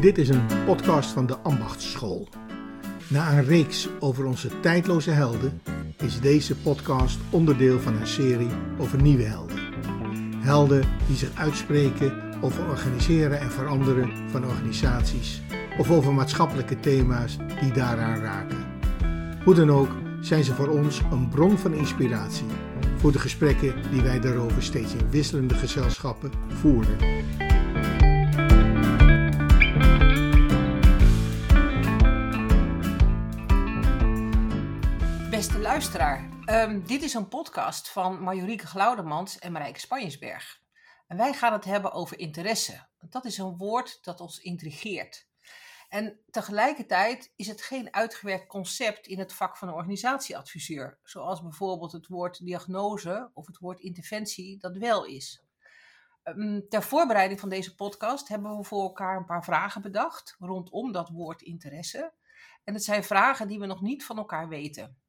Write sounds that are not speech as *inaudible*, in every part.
Dit is een podcast van de Ambachtsschool. Na een reeks over onze tijdloze helden is deze podcast onderdeel van een serie over nieuwe helden. Helden die zich uitspreken over organiseren en veranderen van organisaties of over maatschappelijke thema's die daaraan raken. Hoe dan ook zijn ze voor ons een bron van inspiratie voor de gesprekken die wij daarover steeds in wisselende gezelschappen voeren. Beste luisteraar, ehm, dit is een podcast van Marjorieke Glaudemans en Marijke Spanjesberg. En wij gaan het hebben over interesse. Dat is een woord dat ons intrigeert. En tegelijkertijd is het geen uitgewerkt concept in het vak van een organisatieadviseur, zoals bijvoorbeeld het woord diagnose of het woord interventie dat wel is. Ehm, ter voorbereiding van deze podcast hebben we voor elkaar een paar vragen bedacht rondom dat woord interesse. En het zijn vragen die we nog niet van elkaar weten.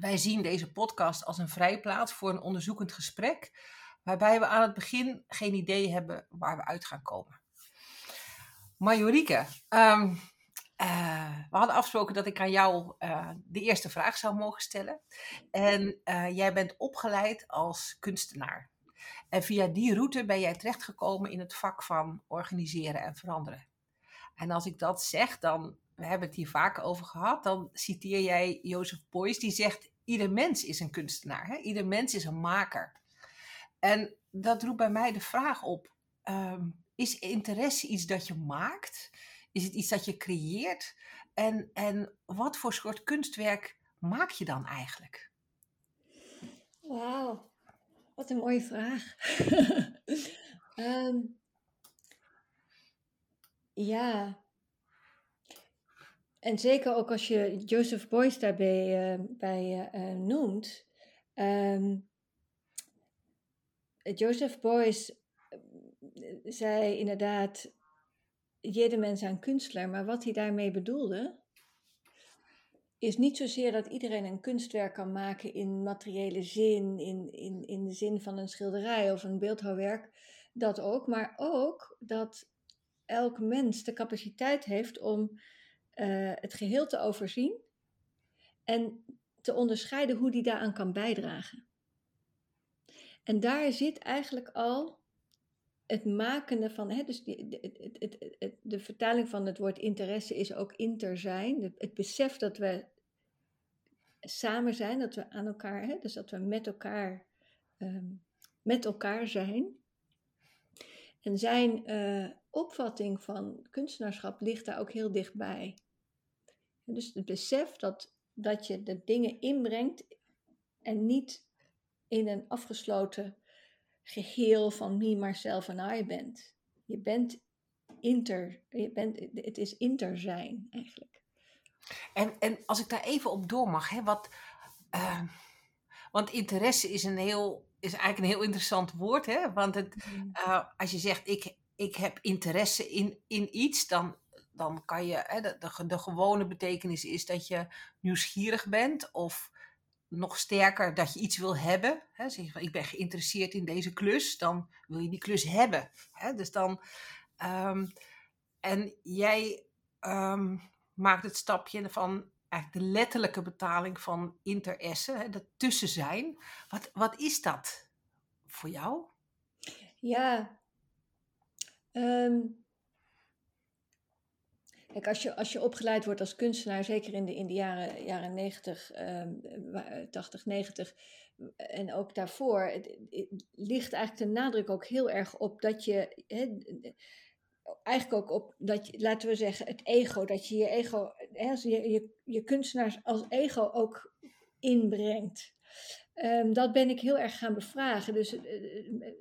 Wij zien deze podcast als een vrijplaats voor een onderzoekend gesprek, waarbij we aan het begin geen idee hebben waar we uit gaan komen. Marjorieke, um, we hadden afgesproken dat ik aan jou uh, de eerste vraag zou mogen stellen. En uh, jij bent opgeleid als kunstenaar. En via die route ben jij terechtgekomen in het vak van organiseren en veranderen. En als ik dat zeg, dan, we hebben het hier vaker over gehad, dan citeer jij Jozef Beuys, die zegt, ieder mens is een kunstenaar, hè? ieder mens is een maker. En dat roept bij mij de vraag op, um, is interesse iets dat je maakt? Is het iets dat je creëert? En, en wat voor soort kunstwerk maak je dan eigenlijk? Wauw, wat een mooie vraag. um, *laughs* ja. En zeker ook als je Joseph Beuys daarbij uh, bij, uh, noemt. Um, Joseph Beuys zei inderdaad, ieder mens een kunstler, maar wat hij daarmee bedoelde, is niet zozeer dat iedereen een kunstwerk kan maken in materiële zin, in, in, in de zin van een schilderij of een beeldhouwwerk, dat ook, maar ook dat elk mens de capaciteit heeft om uh, het geheel te overzien en te onderscheiden hoe die daaraan kan bijdragen. En daar zit eigenlijk al het maken van, hè, dus de, het, het, de vertaling van het woord interesse is ook inter zijn. Het besef dat we samen zijn, dat we aan elkaar, hè, dus dat we met elkaar, um, met elkaar zijn. En zijn uh, opvatting van kunstenaarschap ligt daar ook heel dichtbij. Dus het besef dat, dat je de dingen inbrengt en niet in een afgesloten geheel van me, Marcel en I bent. Je bent inter, je bent, het is inter zijn eigenlijk. En, en als ik daar even op door mag, hè, wat, uh, want interesse is, een heel, is eigenlijk een heel interessant woord. Hè? Want het, uh, als je zegt, ik, ik heb interesse in, in iets, dan, dan kan je, hè, de, de, gewone betekenis is dat je nieuwsgierig bent of nog sterker dat je iets wil hebben. Hè, zeg je van, ik ben geïnteresseerd in deze klus, dan wil je die klus hebben. Hè, dus dan, um, en jij um, maakt het stapje van eigenlijk de letterlijke betaling van interesse, hè, dat tussen zijn. Wat, wat is dat voor jou? Ja, um, Als je, als je opgeleid wordt als kunstenaar, zeker in de, in de jaren, jaren 90, um, 80, 90 en ook daarvoor, ligt eigenlijk de nadruk ook heel erg op dat je, eigenlijk ook op, dat je, laten we zeggen, het ego, dat je je ego, je, je, je kunstenaars als ego ook inbrengt. Um, dat ben ik heel erg gaan bevragen. Dus uh,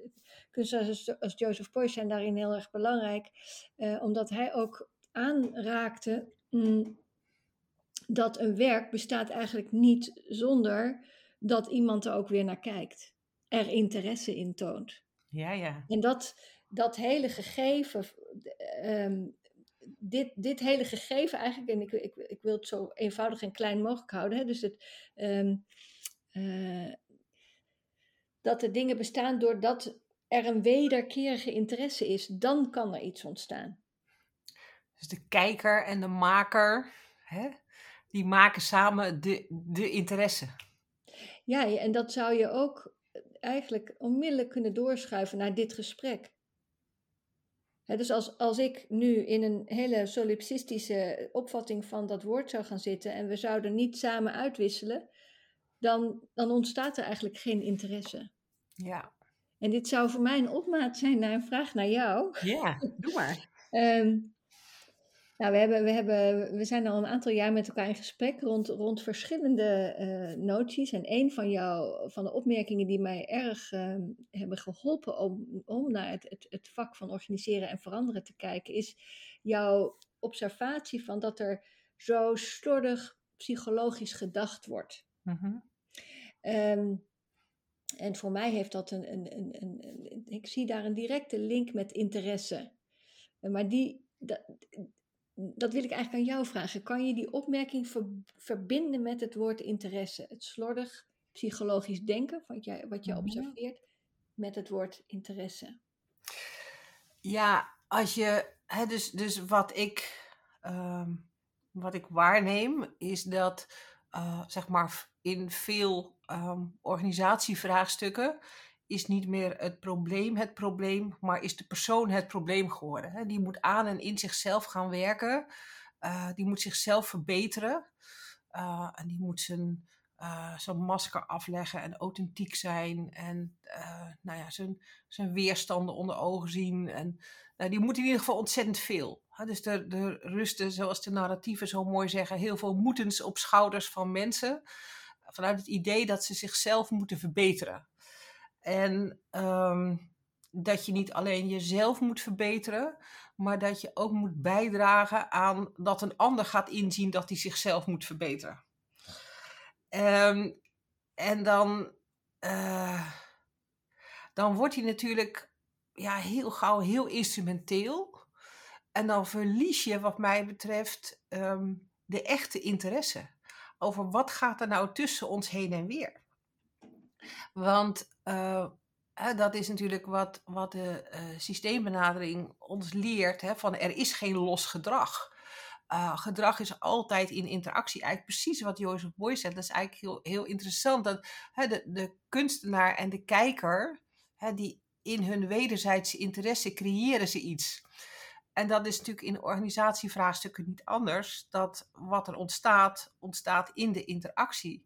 kunstenaars als, als Joseph Beuys zijn daarin heel erg belangrijk, uh, omdat hij ook aanraakte mm, dat een werk bestaat eigenlijk niet zonder dat iemand er ook weer naar kijkt, er interesse in toont. Ja, ja. En dat, dat hele gegeven, um, dit, dit hele gegeven eigenlijk, en ik, ik, ik wil het zo eenvoudig en klein mogelijk houden, hè, dus het, um, uh, dat de dingen bestaan doordat er een wederkerige interesse is, dan kan er iets ontstaan. Dus de kijker en de maker, hè, die maken samen de, de interesse. Ja, en dat zou je ook eigenlijk onmiddellijk kunnen doorschuiven naar dit gesprek. dus als, als ik nu in een hele solipsistische opvatting van dat woord zou gaan zitten en we zouden niet samen uitwisselen, dan, dan ontstaat er eigenlijk geen interesse. Ja. En dit zou voor mij een opmaat zijn naar een vraag naar jou. Ja, doe maar. um, *laughs* nou, we, hebben, we, hebben, we zijn al een aantal jaar met elkaar in gesprek rond, rond verschillende uh, noties. En een van, jou, van de opmerkingen die mij erg uh, hebben geholpen om, om naar het, het, het vak van organiseren en veranderen te kijken, is jouw observatie van dat er zo slordig psychologisch gedacht wordt. Mm -hmm. um, en voor mij heeft dat een, een, een, een, ik zie daar een directe link met interesse. Maar die, dat, dat wil ik eigenlijk aan jou vragen. Kan je die opmerking verbinden met het woord interesse? Het slordig psychologisch denken, wat jij, wat je mhm. observeert, met het woord interesse. Ja, als je, hè, dus, dus wat ik, um, wat ik waarneem, is dat, uh, zeg maar, in veel um, organisatievraagstukken is niet meer het probleem het probleem, maar is de persoon het probleem geworden. Die moet aan en in zichzelf gaan werken. Uh, die moet zichzelf verbeteren. Uh, en die moet zijn, uh, zijn masker afleggen en authentiek zijn. En nou ja, zijn, zijn weerstanden onder ogen zien. En die moet in ieder geval ontzettend veel. Dus er, er rusten, zoals de narratieven zo mooi zeggen, heel veel moetens op schouders van mensen. Vanuit het idee dat ze zichzelf moeten verbeteren. En um, dat je niet alleen jezelf moet verbeteren, maar dat je ook moet bijdragen aan dat een ander gaat inzien dat hij zichzelf moet verbeteren. Um, en dan, uh, dan wordt hij natuurlijk ja, heel gauw heel instrumenteel. En dan verlies je, wat mij betreft, um, de echte interesse. Over wat gaat er nou tussen ons heen en weer. Want hè, dat is natuurlijk wat, wat de uh, systeembenadering ons leert: hè, van er is geen los gedrag. Uh, gedrag is altijd in interactie. Eigenlijk precies wat Jozef Boy zegt. Dat is eigenlijk heel, heel interessant. Dat hè, de, de kunstenaar en de kijker, hè, die in hun wederzijdse interesse creëren ze iets. En dat is natuurlijk in organisatievraagstukken niet anders. Dat wat er ontstaat, ontstaat in de interactie.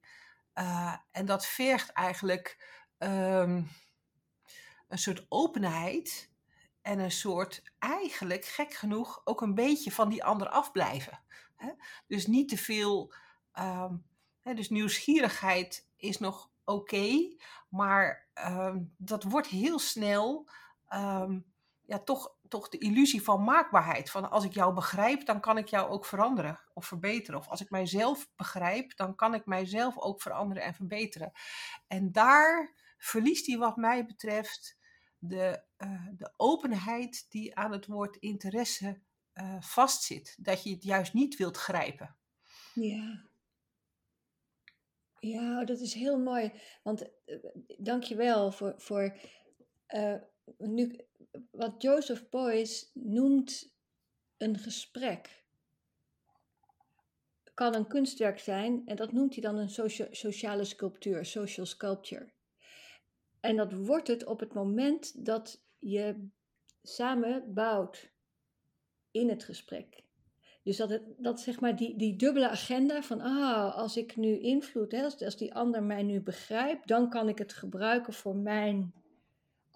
Uh, en dat vergt eigenlijk um, een soort openheid en een soort, eigenlijk gek genoeg, ook een beetje van die ander afblijven. Hè? Dus niet te veel, um, hè, dus nieuwsgierigheid is nog oké, maar um, dat wordt heel snel ja, toch toch de illusie van maakbaarheid. Van als ik jou begrijp, dan kan ik jou ook veranderen of verbeteren. Of als ik mijzelf begrijp, dan kan ik mijzelf ook veranderen en verbeteren. En daar verliest hij wat mij betreft de, uh, de openheid die aan het woord interesse uh, vastzit. Dat je het juist niet wilt grijpen. Ja. Ja, dat is heel mooi. Want uh, dank je wel voor, voor nu wat Joseph Beuys noemt een gesprek. Kan een kunstwerk zijn en dat noemt hij dan een sociale sculptuur, social sculpture. En dat wordt het op het moment dat je samen bouwt in het gesprek. Dus dat, het, dat zeg maar die, die dubbele agenda van, ah, als ik nu invloed, hè, als, als die ander mij nu begrijpt, dan kan ik het gebruiken voor mijn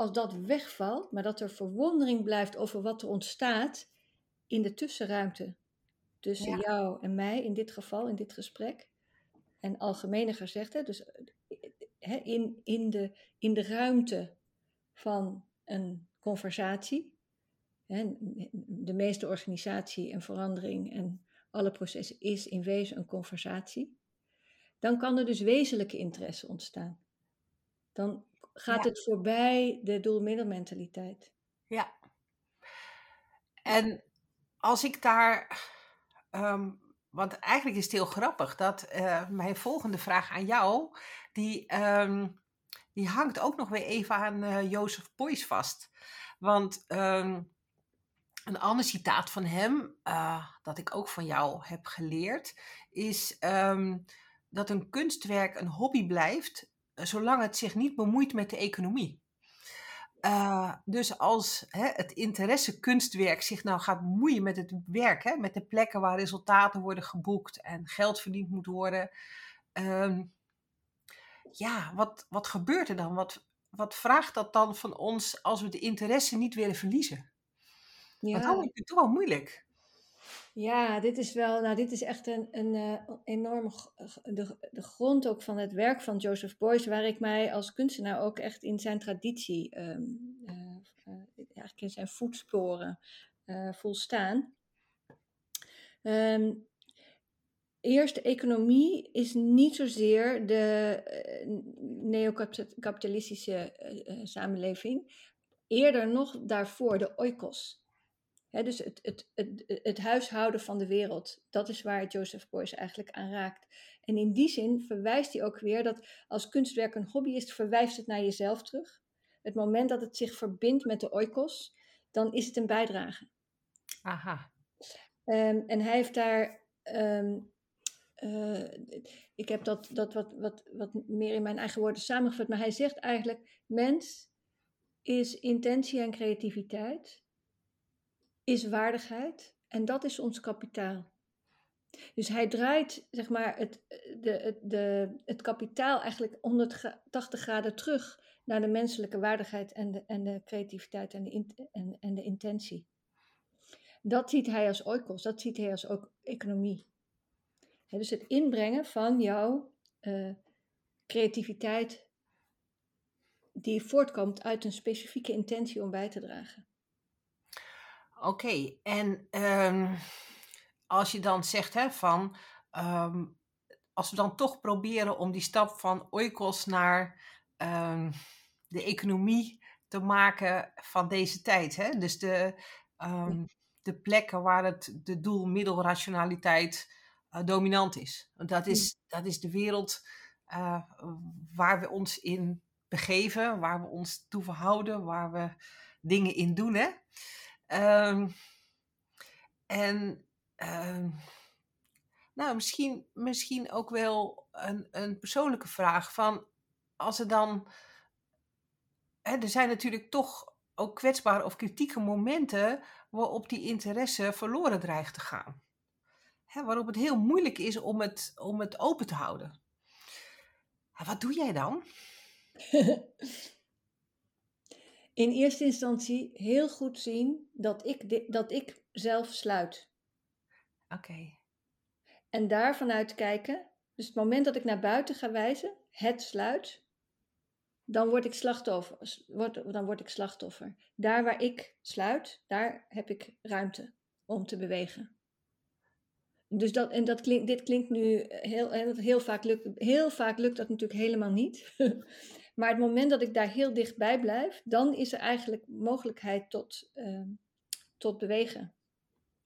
als dat wegvalt, maar dat er verwondering blijft over wat er ontstaat in de tussenruimte tussen jou en mij, in dit geval, in dit gesprek. En algemener gezegd, hè, dus in, in, de, in de ruimte van een conversatie. Hè, de meeste organisatie en verandering en alle processen is in wezen een conversatie. Dan kan er dus wezenlijke interesse ontstaan. Dan gaat het voorbij de doelmiddelmentaliteit. Ja. En als ik daar. Um, want eigenlijk is het heel grappig dat uh, mijn volgende vraag aan jou. Die, um, die hangt ook nog weer even aan uh, Jozef Boys vast. Want um, een ander citaat van hem, uh, dat ik ook van jou heb geleerd, is um, dat een kunstwerk een hobby blijft zolang het zich niet bemoeit met de economie. Uh, dus als hè, het interesse kunstwerk zich nou gaat bemoeien met het werk, hè, met de plekken waar resultaten worden geboekt en geld verdiend moet worden, um, ja, wat, wat gebeurt er dan? Wat, wat vraagt dat dan van ons als we de interesse niet willen verliezen? Ja. Want dan is het toch wel moeilijk. Ja, dit is wel, nou, dit is echt een, een uh, enorme, de, de grond ook van het werk van Joseph Beuys, waar ik mij als kunstenaar ook echt in zijn traditie, um, in zijn voetsporen voel staan. Um, eerst, economie is niet zozeer de neocapitalistische samenleving, eerder nog daarvoor de oikos dus het, het, het, het huishouden van de wereld, dat is waar Joseph Beuys eigenlijk aan raakt. En in die zin verwijst hij ook weer dat als kunstwerk een hobby is, verwijst het naar jezelf terug. Het moment dat het zich verbindt met de oikos, dan is het een bijdrage. Aha. Um, en hij heeft daar. Um, uh, ik heb dat, dat wat, wat, wat meer in mijn eigen woorden samengevat, maar hij zegt eigenlijk: mens is intentie en creativiteit is waardigheid en dat is ons kapitaal. Dus hij draait zeg maar, het, de, de, het kapitaal eigenlijk 180 graden terug naar de menselijke waardigheid en de, en de creativiteit en de, en, en de intentie. Dat ziet hij als oikos, dat ziet hij als ook economie. dus het inbrengen van jouw uh, creativiteit die voortkomt uit een specifieke intentie om bij te dragen. Oké, en um, als je dan zegt hè, van, um, als we dan toch proberen om die stap van oikos naar um, de economie te maken van deze tijd. Hè? Dus de, de plekken waar het de doel-middelrationaliteit uh, dominant is. Dat is, dat is de wereld uh, waar we ons in begeven, waar we ons toe verhouden, waar we dingen in doen. Hè? Um, en um, nou, misschien, misschien ook wel een, een persoonlijke vraag van als er dan. Hè, er zijn natuurlijk toch ook kwetsbare of kritieke momenten waarop die interesse verloren dreigt te gaan. Hè, waarop het heel moeilijk is om het, om het open te houden. wat doe jij dan? *laughs* in eerste instantie heel goed zien dat ik, dat ik zelf sluit. Oké. En daar vanuit kijken, dus het moment dat ik naar buiten ga wijzen, het sluit, dan word ik slachtoffer. Word, dan word ik slachtoffer. Daar waar ik sluit, daar heb ik ruimte om te bewegen. Dus dat, en dat klinkt, dit klinkt nu heel, heel, vaak lukt, heel vaak lukt dat natuurlijk helemaal niet. *laughs* Maar het moment dat ik daar heel dichtbij blijf, dan is er eigenlijk mogelijkheid tot, uh, tot bewegen.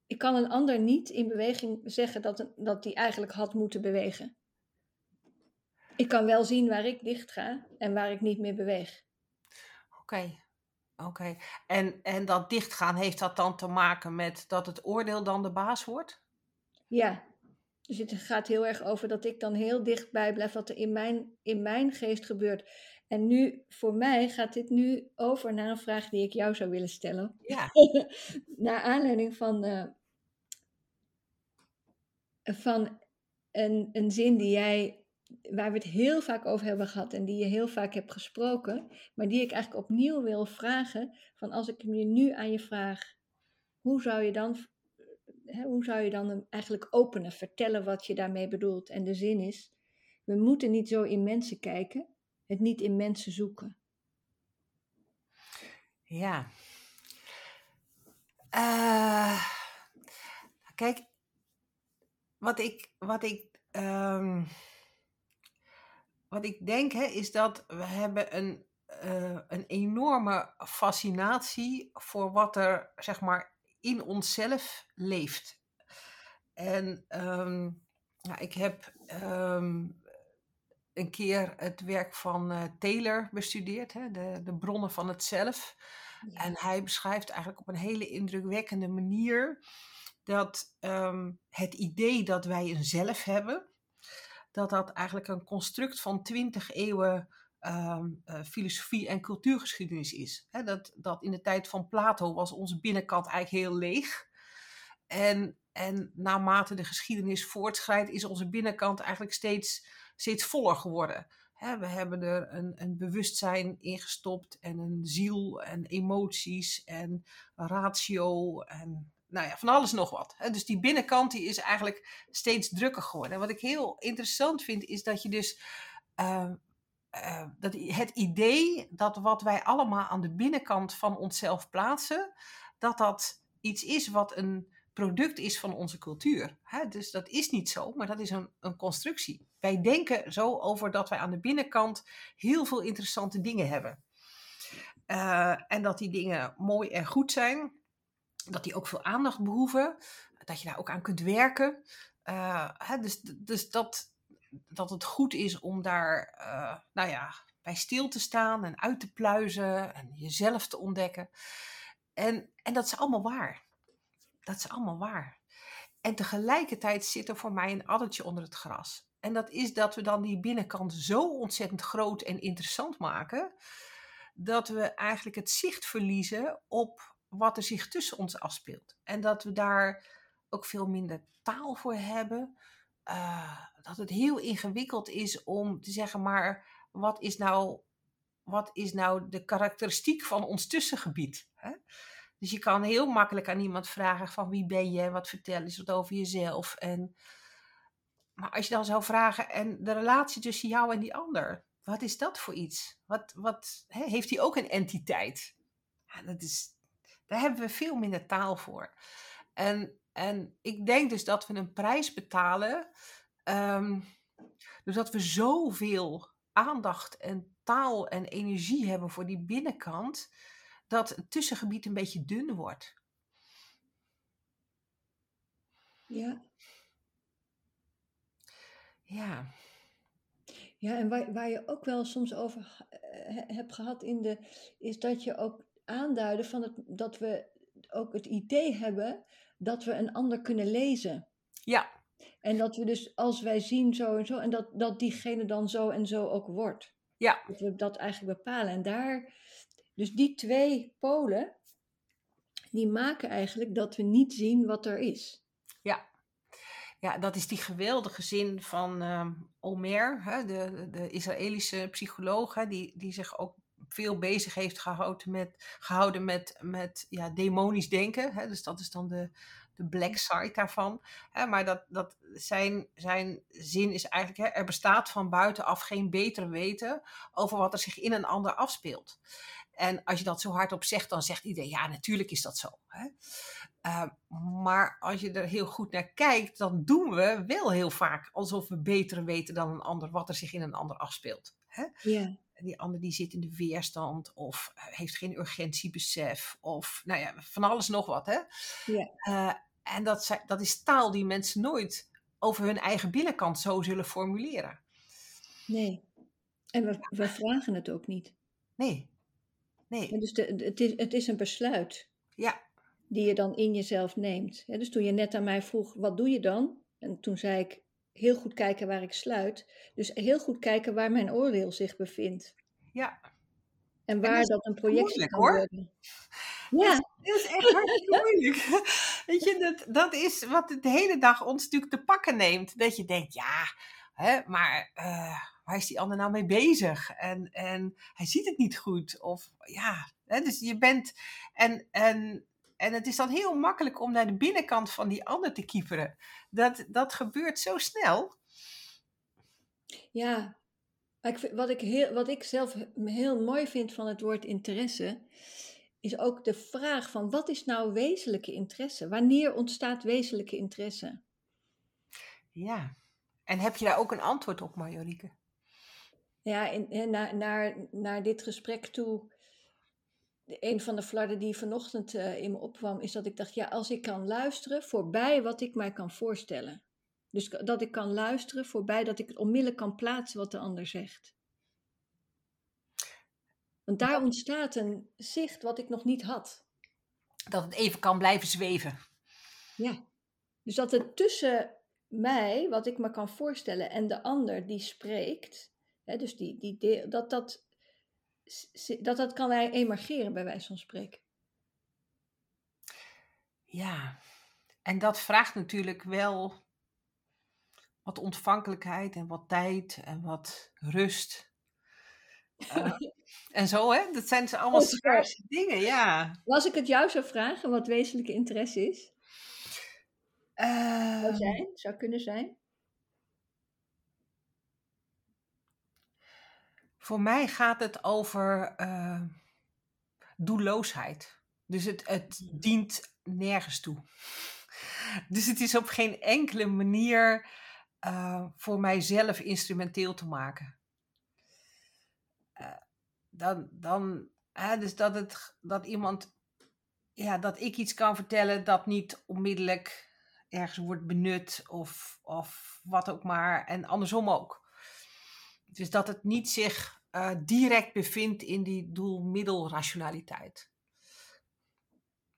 Ik kan een ander niet in beweging zeggen dat, dat die eigenlijk had moeten bewegen. Ik kan wel zien waar ik dicht ga en waar ik niet meer beweeg. Oké, oké. En, en dat dichtgaan, heeft dat dan te maken met dat het oordeel dan de baas wordt? Ja, dus het gaat heel erg over dat ik dan heel dichtbij blijf wat er in mijn, in mijn geest gebeurt. En nu, voor mij gaat dit nu over naar een vraag die ik jou zou willen stellen. Ja. *laughs* naar aanleiding van, uh, van een, een zin die jij, waar we het heel vaak over hebben gehad en die je heel vaak hebt gesproken, maar die ik eigenlijk opnieuw wil vragen. Van als ik je nu aan je vraag, hoe zou je dan, hoe zou je dan eigenlijk openen, vertellen wat je daarmee bedoelt? En de zin is, we moeten niet zo in mensen kijken, het niet in mensen zoeken. Ja. Uh, kijk, wat ik, wat ik, um, wat ik denk hè, is dat we hebben een, uh, een enorme fascinatie voor wat er zeg maar in onszelf leeft. En um, ja, ik heb um, een keer het werk van uh, Taylor bestudeerd, hè, de, de bronnen van het zelf. En hij beschrijft eigenlijk op een hele indrukwekkende manier dat ehm, het idee dat wij een zelf hebben, dat dat eigenlijk een construct van twintig eeuwen ehm, eh, filosofie en cultuurgeschiedenis is. dat, dat in de tijd van Plato was onze binnenkant eigenlijk heel leeg. En, en naarmate de geschiedenis voortschrijdt, is onze binnenkant eigenlijk steeds, steeds voller geworden. we hebben er een, een bewustzijn ingestopt en een ziel en emoties en ratio en nou ja, van alles nog wat. Dus die binnenkant die is eigenlijk steeds drukker geworden. En wat ik heel interessant vind is dat je dus uh, uh, dat het idee dat wat wij allemaal aan de binnenkant van onszelf plaatsen, dat dat iets is wat een product is van onze cultuur. Dus dat is niet zo, maar dat is een, een constructie. Wij denken zo over dat wij aan de binnenkant heel veel interessante dingen hebben. Uh, en dat die dingen mooi en goed zijn dat die ook veel aandacht behoeven. Dat je daar ook aan kunt werken. Uh, hè, dus dus dat, dat het goed is om daar uh, nou ja, bij stil te staan en uit te pluizen en jezelf te ontdekken. En, en dat is allemaal waar. Dat is allemaal waar. En tegelijkertijd zit er voor mij een addertje onder het gras. En dat is dat we dan die binnenkant zo ontzettend groot en interessant maken, dat we eigenlijk het zicht verliezen op wat er zich tussen ons afspeelt. En dat we daar ook veel minder taal voor hebben. Uh, dat het heel ingewikkeld is om te zeggen, maar wat is nou, wat is nou de karakteristiek van ons tussengebied? Hè? Dus je kan heel makkelijk aan iemand vragen van wie ben je, wat vertel eens wat over jezelf. En, maar als je dan zou vragen, en de relatie tussen jou en die ander, wat is dat voor iets? Wat, wat, hè, heeft hij ook een entiteit? Dat is, daar hebben we veel minder taal voor. En, en ik denk dus dat we een prijs betalen, um, doordat we zoveel aandacht en taal en energie hebben voor die binnenkant, dat het tussengebied een beetje dun wordt. Ja. Ja. Ja, en waar, waar je ook wel soms over uh, hebt gehad in de, is dat je ook aanduiden van het, dat we ook het idee hebben dat we een ander kunnen lezen. Ja. En dat we dus als wij zien zo en zo, en dat, dat diegene dan zo en zo ook wordt. Ja. Dat we dat eigenlijk bepalen. En daar, dus die twee polen, die maken eigenlijk dat we niet zien wat er is. Ja. Ja, dat is die geweldige zin van uh, Omer, hè, de, de Israëlische psycholoog, hè, die, die zich ook veel bezig heeft gehouden met, gehouden met, met ja, demonisch denken. Hè? Dus dat is dan de, de black side daarvan. Hè? Maar dat, dat zijn, zijn zin is eigenlijk, hè, er bestaat van buitenaf geen beter weten over wat er zich in een ander afspeelt. En als je dat zo hardop zegt, dan zegt iedereen, ja, natuurlijk is dat zo. Hè? Uh, maar als je er heel goed naar kijkt, dan doen we wel heel vaak alsof we beter weten dan een ander wat er zich in een ander afspeelt. Hè? Ja die ander die zit in de weerstand of eh, heeft geen urgentiebesef of nou ja, van alles nog wat. Hè? Ja. Uh, en dat, dat is taal die mensen nooit over hun eigen binnenkant zo zullen formuleren. Nee. En we, we vragen het ook niet. Nee. Nee. En dus de, het, is, het is een besluit. Ja. Die je dan in jezelf neemt. Dus toen je net aan mij vroeg, wat doe je dan? En toen zei ik, heel goed kijken waar ik sluit. Dus heel goed kijken waar mijn oordeel zich bevindt. Ja. En waar dat, dat, een projectie kan worden. *laughs* Ja. Dat is, echt hartstikke moeilijk. *laughs* Weet je, dat, dat is wat de hele dag ons natuurlijk te pakken neemt. Dat je denkt, ja, hè, maar uh, waar is die ander nou mee bezig? En, en hij ziet het niet goed. Of ja, hè, dus je bent. En, en en het is dan heel makkelijk om naar de binnenkant van die ander te kieperen. Dat, dat gebeurt zo snel. Ja, wat ik, heel, wat ik zelf heel mooi vind van het woord interesse, is ook de vraag van wat is nou wezenlijke interesse? Wanneer ontstaat wezenlijke interesse? Ja, en heb je daar ook een antwoord op, Marjorieke? Ja, in, naar, naar, naar dit gesprek toe een van de flarden die vanochtend uh, in me opkwam, is dat ik dacht, ja, als ik kan luisteren voorbij wat ik mij kan voorstellen. Dus dat ik kan luisteren voorbij dat ik het onmiddellijk kan plaatsen wat de ander zegt. Want daar ontstaat een zicht wat ik nog niet had. Dat het even kan blijven zweven. Ja. Dus dat het tussen mij, wat ik me kan voorstellen, en de ander die spreekt, hè, dus die, die, dat, dat, dat dat kan emergeren bij wijze van spreken. Ja, en dat vraagt natuurlijk wel wat ontvankelijkheid en wat tijd en wat rust. Eh, *laughs* en zo, hè? Dat zijn ze allemaal schaarse dingen, ja. Als ik het jou zou vragen wat wezenlijke interesse is, zou Eh, zijn, zou kunnen zijn. Voor mij gaat het over eh, doelloosheid. Dus het, het dient nergens toe. *laughs* Dus het is op geen enkele manier eh, voor mijzelf instrumenteel te maken. Eh, dan, dan hè, dus dat, het, dat iemand, ja, dat ik iets kan vertellen dat niet onmiddellijk ergens wordt benut of, of wat ook maar. En andersom ook. Dus dat het niet zich eh, direct bevindt in die doel-middelrationaliteit.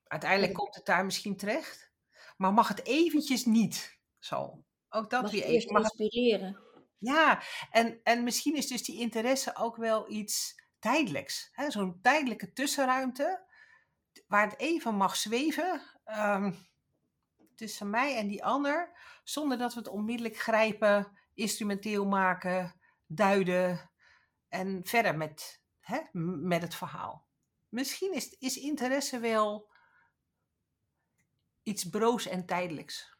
Uiteindelijk komt het daar misschien terecht, maar mag het eventjes niet zo. Ook dat Mag weer even. eerst Mag het- inspireren. ja, en, en misschien is dus die interesse ook wel iets tijdelijks. hè, Zo'n tijdelijke tussenruimte, waar het even mag zweven ehm, tussen mij en die ander, zonder dat we het onmiddellijk grijpen, instrumenteel maken, duiden en verder met, hè, met het verhaal. Misschien is, is interesse wel iets broos en tijdelijks.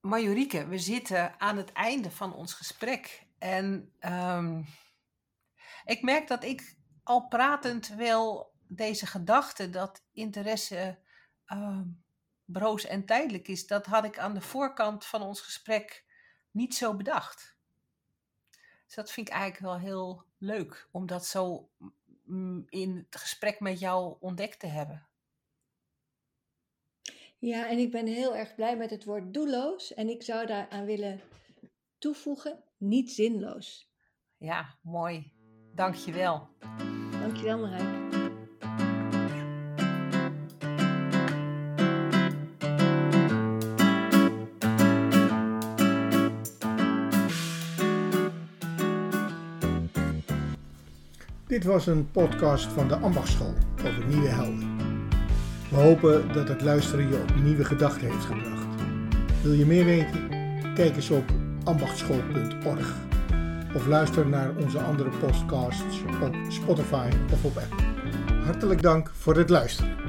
Marjorieke, we zitten aan het einde van ons gesprek. En ehm, ik merk dat ik al pratend wel deze gedachte dat interesse ehm, broos en tijdelijk is, dat had ik aan de voorkant van ons gesprek niet zo bedacht. Dus dat vind ik eigenlijk wel heel leuk om dat zo in het gesprek met jou ontdekt te hebben. Ja, en ik ben heel erg blij met het woord doelloos. En ik zou daaraan willen toevoegen, niet zinloos. Ja, mooi. Dank je wel. Dankjewel Marijke. Dit was een podcast van de Ambachtschool over nieuwe helden. We hopen dat het luisteren je op nieuwe gedachten heeft gebracht. Wil je meer weten? Kijk eens op ambachtschool.org of luister naar onze andere podcasts op Spotify of op Apple. Hartelijk dank voor het luisteren.